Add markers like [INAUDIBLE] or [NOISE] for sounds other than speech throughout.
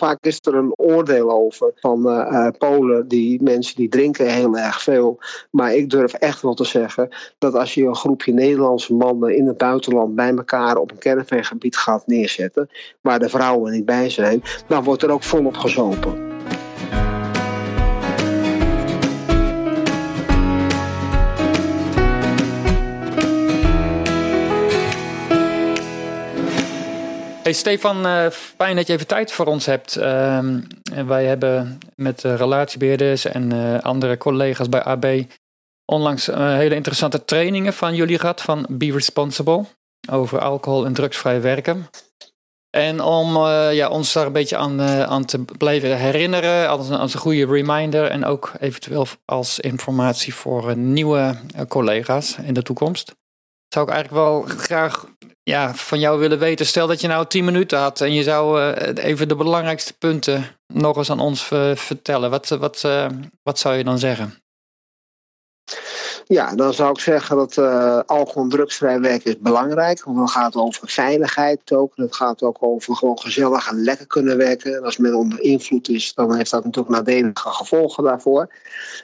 Vaak is er een oordeel over van uh, Polen, die mensen die drinken heel erg veel. Maar ik durf echt wel te zeggen dat als je een groepje Nederlandse mannen in het buitenland bij elkaar op een caravangebied gaat neerzetten, waar de vrouwen niet bij zijn, dan wordt er ook volop gezopen. Stefan, uh, fijn dat je even tijd voor ons hebt. Uh, wij hebben met relatiebeheerders en uh, andere collega's bij AB onlangs eh, hele interessante trainingen van jullie gehad van Be Responsible over alcohol en drugsvrij werken. En om ja, ons daar een beetje aan, aan te blijven herinneren, als, als een goede reminder en ook eventueel als informatie voor nieuwe collega's in de toekomst zou ik eigenlijk wel graag ja, van jou willen weten. Stel dat je nou tien minuten had en je zou uh, even de belangrijkste punten nog eens aan ons uh, vertellen. Wat, wat, uh, wat zou je dan zeggen? Ja, dan zou ik zeggen dat uh, alcohol- en drugsvrij werken is belangrijk. Want dan gaat het over veiligheid ook. Het gaat ook over gewoon gezellig en lekker kunnen werken. En als men onder invloed is, dan heeft dat natuurlijk nadelige gevolgen daarvoor.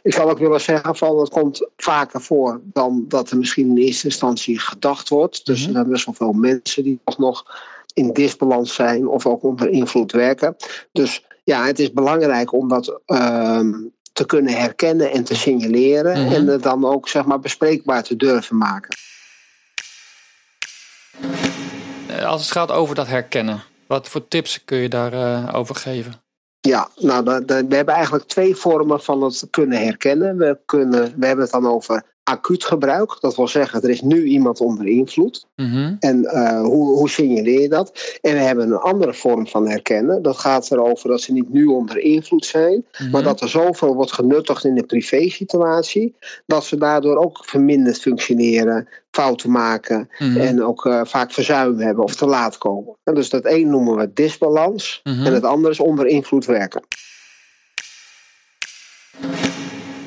Ik zou ook willen zeggen van dat komt vaker voor dan dat er misschien in eerste instantie gedacht wordt. Dus mm -hmm. er zijn best wel veel mensen die toch nog in disbalans zijn of ook onder invloed werken. Dus ja, het is belangrijk om dat uh, te kunnen herkennen en te signaleren. Mm -hmm. En het dan ook zeg maar, bespreekbaar te durven maken. Als het gaat over dat herkennen, wat voor tips kun je daarover uh, over geven? Ja, nou, we hebben eigenlijk twee vormen van het kunnen herkennen. We, kunnen, we hebben het dan over acuut gebruik. Dat wil zeggen, er is nu iemand onder invloed. Mm -hmm. En uh, hoe, hoe signaleer je dat? En we hebben een andere vorm van herkennen. Dat gaat erover dat ze niet nu onder invloed zijn, mm -hmm. maar dat er zoveel wordt genuttigd in de privésituatie, dat ze daardoor ook verminderd functioneren, fouten maken mm -hmm. en ook uh, vaak verzuim hebben of te laat komen. En dus dat een noemen we disbalans en het andere is onder invloed werken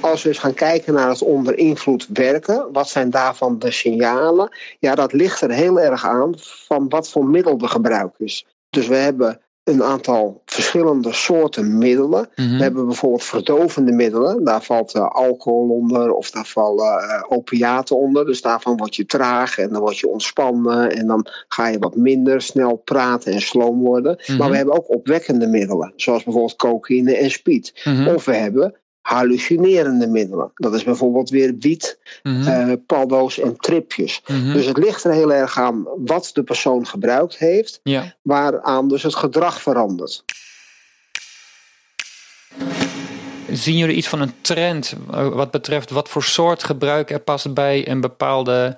als we eens gaan kijken naar het onder invloed werken, wat zijn daarvan de signalen? Ja, dat ligt er heel erg aan van wat voor middel er gebruikt is. Dus we hebben een aantal verschillende soorten middelen. Mm -hmm. We hebben bijvoorbeeld verdovende middelen. Daar valt uh, alcohol onder of daar vallen uh, opiaten onder. Dus daarvan word je traag en dan word je ontspannen. En dan ga je wat minder snel praten en sloom worden. Mm -hmm. Maar we hebben ook opwekkende middelen. Zoals bijvoorbeeld cocaïne en speed. Mm -hmm. Of we hebben hallucinerende middelen. Dat is bijvoorbeeld weer wiet, mm -hmm. uh, paddo's en tripjes. Mm -hmm. Dus het ligt er heel erg aan wat de persoon gebruikt heeft, ja. waaraan dus het gedrag verandert. Zien jullie iets van een trend wat betreft wat voor soort gebruik er past bij een bepaalde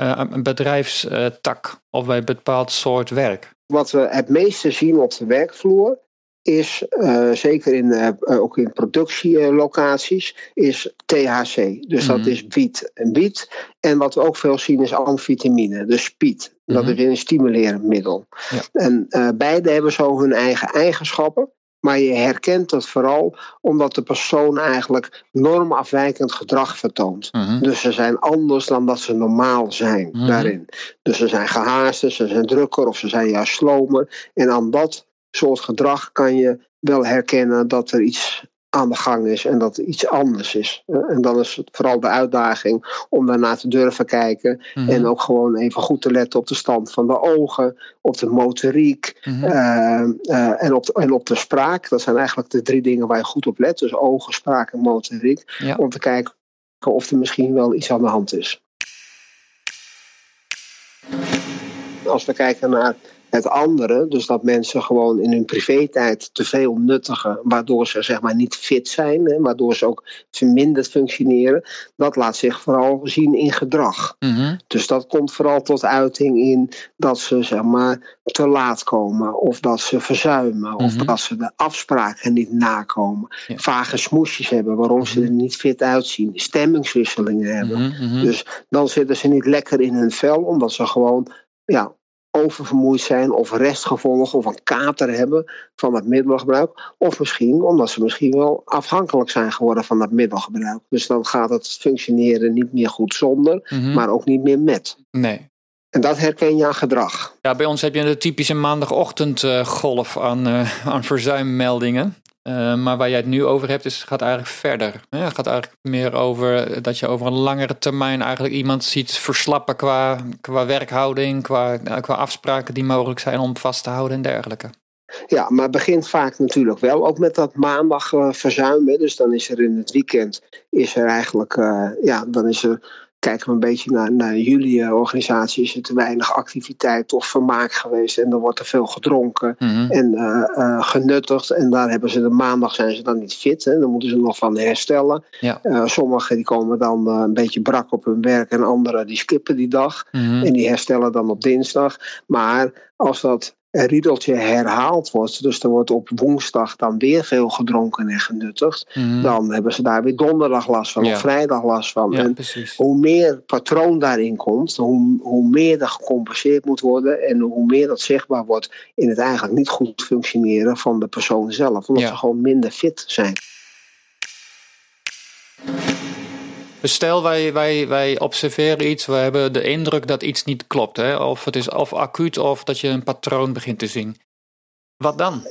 uh, bedrijfstak of bij een bepaald soort werk? Wat we het meeste zien op de werkvloer is, uh, zeker in, uh, ook in productielocaties, is THC. Dus dat is wiet en wiet. En wat we ook veel zien is amfetamine, dus speed. Dat mm-hmm. is een stimulerend middel. Ja. En uh, beide hebben zo hun eigen eigenschappen. Maar je herkent het vooral omdat de persoon eigenlijk normafwijkend gedrag vertoont. Mm-hmm. Dus ze zijn anders dan dat ze normaal zijn daarin. Dus ze zijn gehaaster, ze zijn drukker of ze zijn juist slomer. En aan dat soort gedrag kan je wel herkennen dat er iets aan de gang is en dat er iets anders is. En dan is het vooral de uitdaging om daarna te durven kijken mm-hmm. en ook gewoon even goed te letten op de stand van de ogen, op de motoriek mm-hmm. uh, uh, en, op de, en op de spraak. Dat zijn eigenlijk de drie dingen waar je goed op let. Dus ogen, spraak en motoriek. Ja. Om te kijken of er misschien wel iets aan de hand is. Als we kijken naar het andere, dus dat mensen gewoon in hun privé-tijd te veel nuttigen, waardoor ze zeg maar niet fit zijn, hè, waardoor ze ook verminderd functioneren, dat laat zich vooral zien in gedrag. Mm-hmm. Dus dat komt vooral tot uiting in dat ze zeg maar te laat komen, of dat ze verzuimen, of dat ze de afspraken niet nakomen, ja. vage smoesjes hebben waarom ze er niet fit uitzien, stemmingswisselingen hebben. Dus dan zitten ze niet lekker in hun vel, omdat ze gewoon ja, oververmoeid zijn of restgevolgen of een kater hebben van dat middelgebruik. Of misschien omdat ze misschien wel afhankelijk zijn geworden van dat middelgebruik. Dus dan gaat het functioneren niet meer goed zonder, mm-hmm. maar ook niet meer met. Nee. En dat herken je aan gedrag. Ja, bij ons heb je de typische maandagochtendgolf aan, uh, aan verzuimmeldingen. Uh, maar waar jij het nu over hebt, is, gaat eigenlijk verder. Het gaat eigenlijk meer over dat je over een langere termijn eigenlijk iemand ziet verslappen qua, qua werkhouding, qua, qua afspraken die mogelijk zijn om vast te houden en dergelijke. Ja, maar het begint vaak natuurlijk wel ook met dat maandag uh, verzuimen. Dus dan is er in het weekend, is er eigenlijk, ja, dan is er kijken we een beetje naar, naar jullie eh, organisatie, is er te weinig activiteit of vermaak geweest. En dan wordt er veel gedronken Mhm. en uh, uh, genuttigd. En daar hebben ze de maandag zijn ze dan niet fit. Hè. Dan moeten ze nog van herstellen. Ja. Uh, sommigen die komen dan een beetje brak op hun werk en anderen die skippen die dag. Mhm. En die herstellen dan op dinsdag. Maar als dat een riedeltje herhaald wordt, dus er wordt op woensdag dan weer veel gedronken en genuttigd, Mhm. dan hebben ze daar weer donderdag last van Ja. of vrijdag last van. Ja, en precies. hoe meer patroon daarin komt, hoe, hoe meer er gecompenseerd moet worden en hoe meer dat zichtbaar wordt in het eigenlijk niet goed functioneren van de persoon zelf, omdat Ja. ze gewoon minder fit zijn. Dus stel wij, wij, wij observeren iets, we hebben de indruk dat iets niet klopt. Hè? Of het is of acuut of dat je een patroon begint te zien. Wat dan?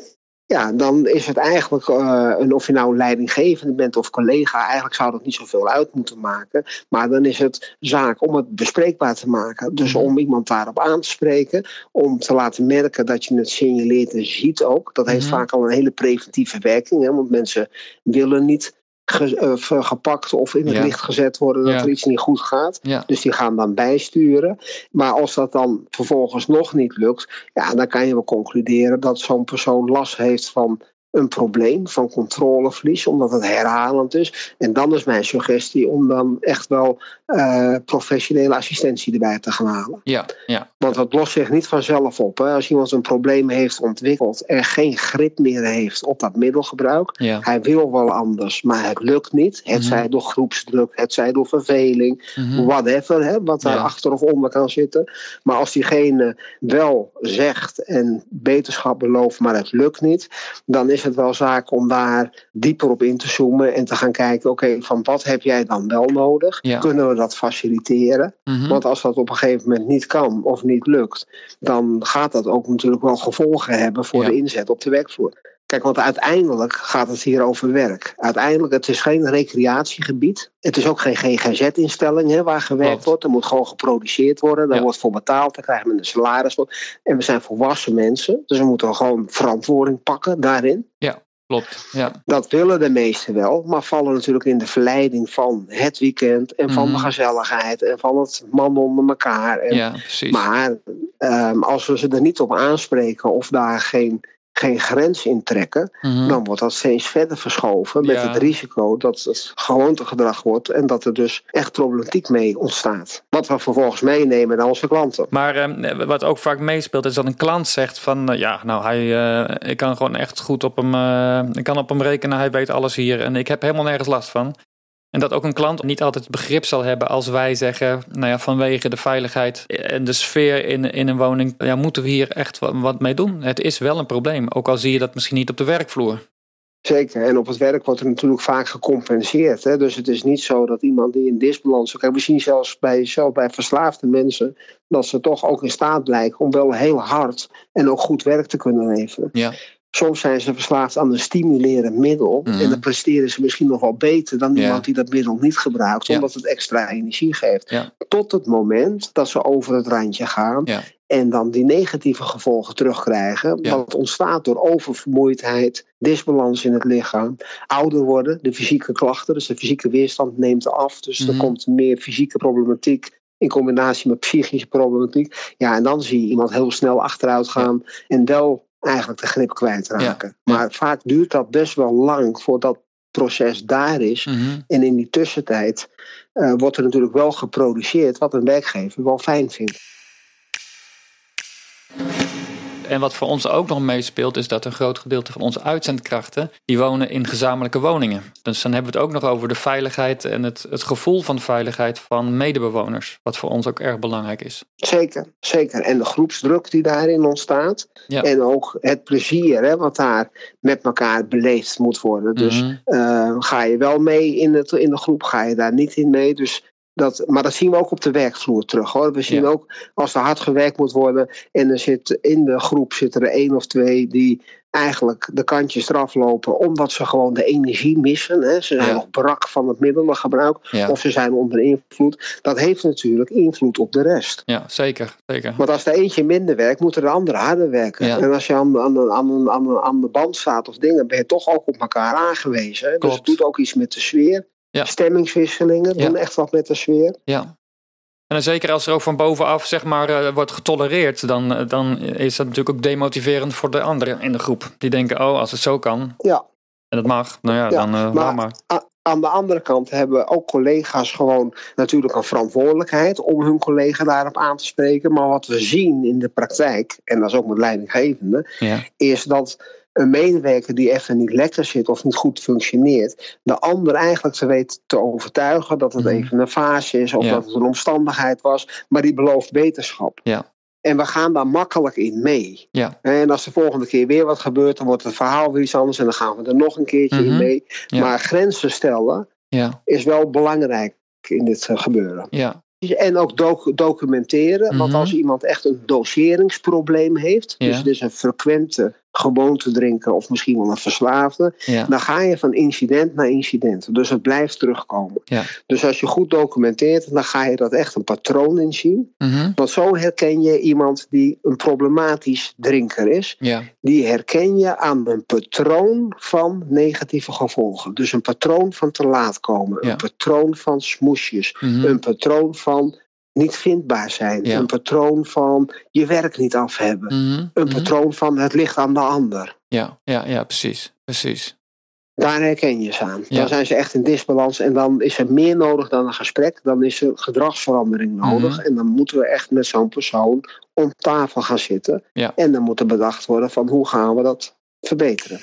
Ja, dan is het eigenlijk, uh, een, of je nou leidinggevende bent of collega, eigenlijk zou dat niet zoveel uit moeten maken. Maar dan is het zaak om het bespreekbaar te maken. Dus om iemand daarop aan te spreken, om te laten merken dat je het signaleert en ziet ook. Dat heeft Mhm. vaak al een hele preventieve werking, hè, want mensen willen niet ge, uh, gepakt of in het Ja. licht gezet worden dat Ja. er iets niet goed gaat. Ja. Dus die gaan dan bijsturen. Maar als dat dan vervolgens nog niet lukt, ja, dan kan je wel concluderen dat zo'n persoon last heeft van een probleem, van controleverlies, omdat het herhalend is. En dan is mijn suggestie om dan echt wel uh, professionele assistentie erbij te gaan halen. Ja, ja. Want dat lost zich niet vanzelf op. Hè? Als iemand een probleem heeft ontwikkeld en geen grip meer heeft op dat middelgebruik, ja. hij wil wel anders, maar het lukt niet. Het Mhm. zij door groepsdruk, het zij door verveling, Mhm. whatever, hè, wat daar Ja. achter of onder kan zitten. Maar als diegene wel zegt en beterschap belooft, maar het lukt niet, dan is het wel zaak om daar dieper op in te zoomen en te gaan kijken, oké, van wat heb jij dan wel nodig? Ja. Kunnen we dat faciliteren? Mhm. Want als dat op een gegeven moment niet kan of niet lukt, dan gaat dat ook natuurlijk wel gevolgen hebben voor Ja. de inzet op de werkvloer. Kijk, want uiteindelijk gaat het hier over werk. Uiteindelijk, het is geen recreatiegebied. Het is ook geen GGZ-instelling hè, waar gewerkt wordt. Er moet gewoon geproduceerd worden. Daar Ja. wordt voor betaald. Daar krijgen we een salaris voor. En we zijn volwassen mensen. Dus we moeten gewoon verantwoording pakken daarin. Klopt. Ja. Dat willen de meesten wel. Maar vallen natuurlijk in de verleiding van het weekend. En van Mhm. de gezelligheid. En van het man onder elkaar. En ja, precies. maar um, als we ze er niet op aanspreken of daar geen, geen grens in trekken, Mhm. dan wordt dat steeds verder verschoven met Ja. het risico dat het gewoontegedrag wordt en dat er dus echt problematiek mee ontstaat. Wat we vervolgens meenemen naar onze klanten. Maar eh, wat ook vaak meespeelt is dat een klant zegt van eh, ja, nou hij, eh, ik kan gewoon echt goed op hem, eh, ik kan op hem rekenen, hij weet alles hier en ik heb helemaal nergens last van. En dat ook een klant niet altijd begrip zal hebben als wij zeggen, nou ja, vanwege de veiligheid en de sfeer in, in een woning, ja, moeten we hier echt wat, wat mee doen. Het is wel een probleem, ook al zie je dat misschien niet op de werkvloer. Zeker, en op het werk wordt er natuurlijk vaak gecompenseerd. Hè? Dus het is niet zo dat iemand die in disbalans... Kijk, we zien zelfs bij, zelfs bij verslaafde mensen... dat ze toch ook in staat blijken om wel heel hard en ook goed werk te kunnen leveren. Ja. Soms zijn ze verslaafd aan een stimulerend middel. Mhm. En dan presteren ze misschien nog wel beter dan Ja. iemand die dat middel niet gebruikt, Ja. omdat het extra energie geeft. Ja. Tot het moment dat ze over het randje gaan en dan die negatieve gevolgen terugkrijgen. Ja. Wat ontstaat door oververmoeidheid, disbalans in het lichaam, ouder worden, de fysieke klachten, dus de fysieke weerstand neemt af. Dus Mhm. er komt meer fysieke problematiek in combinatie met psychische problematiek. Ja, en dan zie je iemand heel snel achteruit gaan en wel eigenlijk de grip kwijtraken. Ja. Maar vaak duurt dat best wel lang voordat proces daar is. Mhm. En in die tussentijd eh, wordt er natuurlijk wel geproduceerd wat een werkgever wel fijn vindt. En wat voor ons ook nog meespeelt, is dat een groot gedeelte van onze uitzendkrachten, die wonen in gezamenlijke woningen. Dus dan hebben we het ook nog over de veiligheid en het, het gevoel van veiligheid van medebewoners. Wat voor ons ook erg belangrijk is. Zeker, zeker. En de groepsdruk die daarin ontstaat. Ja. En ook het plezier hè, wat daar met elkaar beleefd moet worden. Dus Mhm. eh, ga je wel mee in, het, in de groep, ga je daar niet in mee. Dus dat, maar dat zien we ook op de werkvloer terug hoor. We zien ook als er hard gewerkt moet worden en er zit in de groep zitten er één of twee die eigenlijk de kantjes eraf lopen omdat ze gewoon de energie missen. Hè. Ze zijn nog brak van het middelengebruik of ze zijn onder invloed. Dat heeft natuurlijk invloed op de rest. Ja, zeker. zeker. Want als er eentje minder werkt, moeten de andere harder werken. En als je aan, aan, aan, aan, aan de band staat of dingen, ben je toch ook op elkaar aangewezen. Dus het doet ook iets met de sfeer. Ja. Stemmingswisselingen doen echt wat met de sfeer. Ja. En zeker als er ook van bovenaf zeg maar, uh, wordt getolereerd, dan, uh, dan is dat natuurlijk ook demotiverend voor de anderen in de groep. Die denken, oh, als het zo kan ja. en dat mag, nou ja, dan uh, maar, maar. Aan de andere kant hebben ook collega's gewoon natuurlijk een verantwoordelijkheid om hun collega daarop aan te spreken. Maar wat we zien in de praktijk, en dat is ook met leidinggevende, ja. is dat een medewerker die even niet lekker zit of niet goed functioneert, de ander eigenlijk te weten te overtuigen dat het mhm. even een fase is of dat het een omstandigheid was, maar die belooft beterschap. Ja. En we gaan daar makkelijk in mee. Ja. En als de volgende keer weer wat gebeurt, dan wordt het verhaal weer iets anders en dan gaan we er nog een keertje in mhm. mee. Maar grenzen stellen ja. is wel belangrijk in dit eh, gebeuren. Ja. En ook documenteren. Want mhm. als iemand echt een doseringsprobleem heeft, dus het is een frequente gewoonte drinken of misschien wel een verslaafde, dan ga je van incident naar incident. Dus het blijft terugkomen. Ja. Dus als je goed documenteert, dan ga je dat echt een patroon in zien. Mhm. Want zo herken je iemand die een problematisch drinker is. Ja. Die herken je aan een patroon van negatieve gevolgen. Dus een patroon van te laat komen, een patroon van smoesjes, mhm. een patroon van niet vindbaar zijn. Een patroon van je werk niet af hebben. Mhm, een mhm. patroon van het ligt aan de ander. Ja, ja, ja precies. precies. Daar herken je ze aan. Dan zijn ze echt in disbalans en dan is er meer nodig dan een gesprek. Dan is er gedragsverandering nodig. Mhm. En dan moeten we echt met zo'n persoon om tafel gaan zitten. Ja. En dan moet er bedacht worden van hoe gaan we dat verbeteren.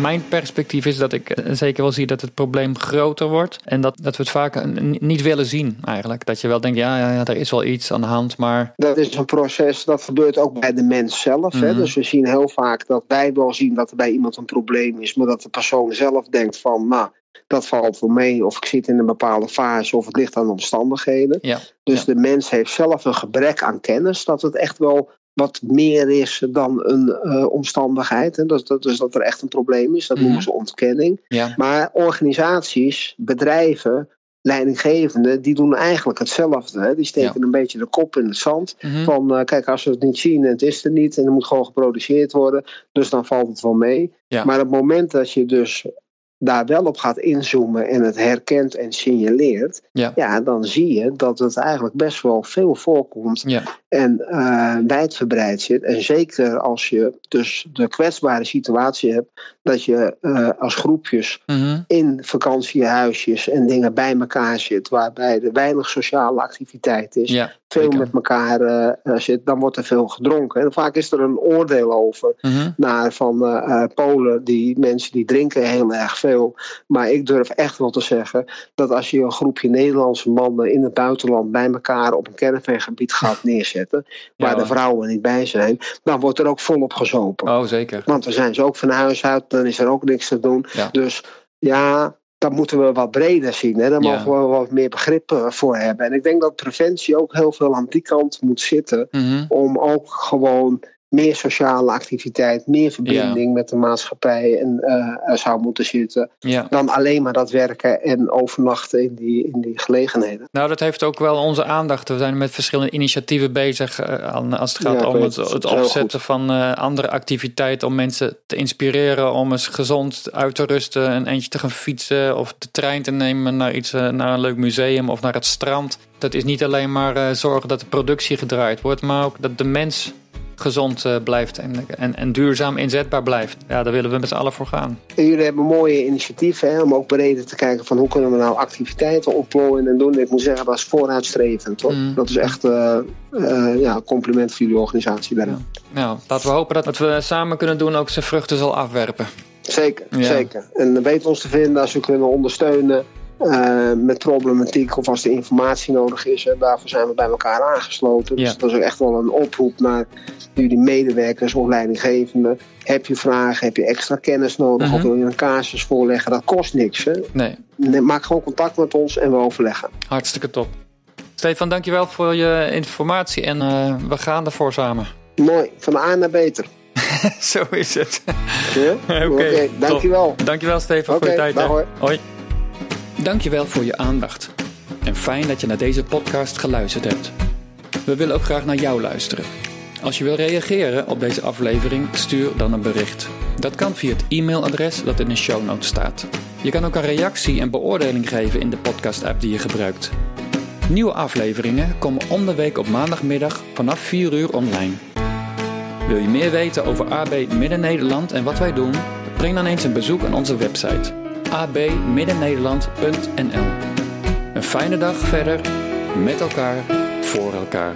Mijn perspectief is dat ik eh, zeker wel zie dat het probleem groter wordt. En dat, dat we het vaak niet willen zien eigenlijk. Dat je wel denkt, ja, ja, ja, er is wel iets aan de hand, maar... Dat is een proces, dat gebeurt ook bij de mens zelf. hè? Mhm. Dus we zien heel vaak dat wij wel zien dat er bij iemand een probleem is. Maar dat de persoon zelf denkt van, nou, dat valt wel mee. Of ik zit in een bepaalde fase of het ligt aan omstandigheden. Ja. Dus de mens heeft zelf een gebrek aan kennis. Dat het echt wel wat meer is dan een uh, omstandigheid. En dat, dat, dus dat er echt een probleem is. Dat Mhm. noemen ze ontkenning. Ja. Maar organisaties, bedrijven, leidinggevenden, die doen eigenlijk hetzelfde. Hè? Die steken Ja. een beetje de kop in het zand. Mhm. Van uh, kijk, als we het niet zien en het is er niet en er moet gewoon geproduceerd worden, dus dan valt het wel mee. Ja. Maar het moment dat je dus daar wel op gaat inzoomen en het herkent en signaleert, Ja. dan zie je dat het eigenlijk best wel veel voorkomt Ja. En uh, wijdverbreid zit. En zeker als je dus de kwetsbare situatie hebt dat je uh, als groepjes Mhm. in vakantiehuisjes en dingen bij elkaar zit, waarbij er weinig sociale activiteit is, Ja, veel zeker. met elkaar uh, zit, dan wordt er veel gedronken. En vaak is er een oordeel over Mhm. naar van Polen, die mensen die drinken heel erg veel. Maar ik durf echt wel te zeggen dat als je een groepje Nederlandse mannen in het buitenland bij elkaar op een caravangebied gaat [LAUGHS] neerzetten, waar de vrouwen niet bij zijn, dan wordt er ook volop gezopen. Oh, zeker. Want dan zijn ze ook van huis uit, dan is er ook niks te doen. Ja. Dus ja, dat moeten we wat breder zien. Hè? Daar Ja. mogen we wat meer begrip voor hebben. En ik denk dat preventie ook heel veel aan die kant moet zitten. Mhm. Om ook gewoon meer sociale activiteit, meer verbinding met de maatschappij en, eh, zou moeten zitten. Ja. Dan alleen maar dat werken en overnachten in die, in die gelegenheden. Nou, dat heeft ook wel onze aandacht. We zijn met verschillende initiatieven bezig eh, aan, als het gaat Ja, om het, het. het Heel opzetten van eh, andere activiteiten om mensen te inspireren om eens gezond uit te rusten, een eentje te gaan fietsen of de trein te nemen naar iets, naar een leuk museum of naar het strand. Dat is niet alleen maar zorgen dat de productie gedraaid wordt, maar ook dat de mens gezond eh, blijft en, en, en duurzaam inzetbaar blijft. Ja, daar willen we met z'n allen voor gaan. En jullie hebben mooie initiatieven hè, om ook breder te kijken van hoe kunnen we nou activiteiten ontplooien en doen. Ik moet zeggen, dat is vooruitstrevend. Hoor. Mm. Dat is echt eh, ja, een compliment voor jullie organisatie daarin. Nou, laten we hopen dat wat we samen kunnen doen ook zijn vruchten zal afwerpen. Zeker, Ja. zeker. En weet ons te vinden als we kunnen ondersteunen uh, met problematiek of als er informatie nodig is. Daarvoor zijn we bij elkaar aangesloten. Dus dat is echt wel een oproep naar jullie medewerkers of leidinggevenden. Heb je vragen, heb je extra kennis nodig of mhm. wil je een casus voorleggen? Dat kost niks. Hè? Nee. Maak gewoon contact met ons en we overleggen. Hartstikke top. Stefan, dankjewel voor je informatie en uh, we gaan ervoor samen. Mooi, van A naar beter. [LAUGHS] Zo is het. Ja? [LAUGHS] Oké, okay, dankjewel. Dankjewel Stefan voor je tijd. Hoi. Hoi. Dankjewel voor je aandacht. En fijn dat je naar deze podcast geluisterd hebt. We willen ook graag naar jou luisteren. Als je wil reageren op deze aflevering, stuur dan een bericht. Dat kan via het e-mailadres dat in de show notes staat. Je kan ook een reactie en beoordeling geven in de podcast-app die je gebruikt. Nieuwe afleveringen komen om de week op maandagmiddag vanaf 4 uur online. Wil je meer weten over AB Midden-Nederland en wat wij doen? Breng dan eens een bezoek aan onze website abmiddennederland.nl Een fijne dag verder, met elkaar, voor elkaar.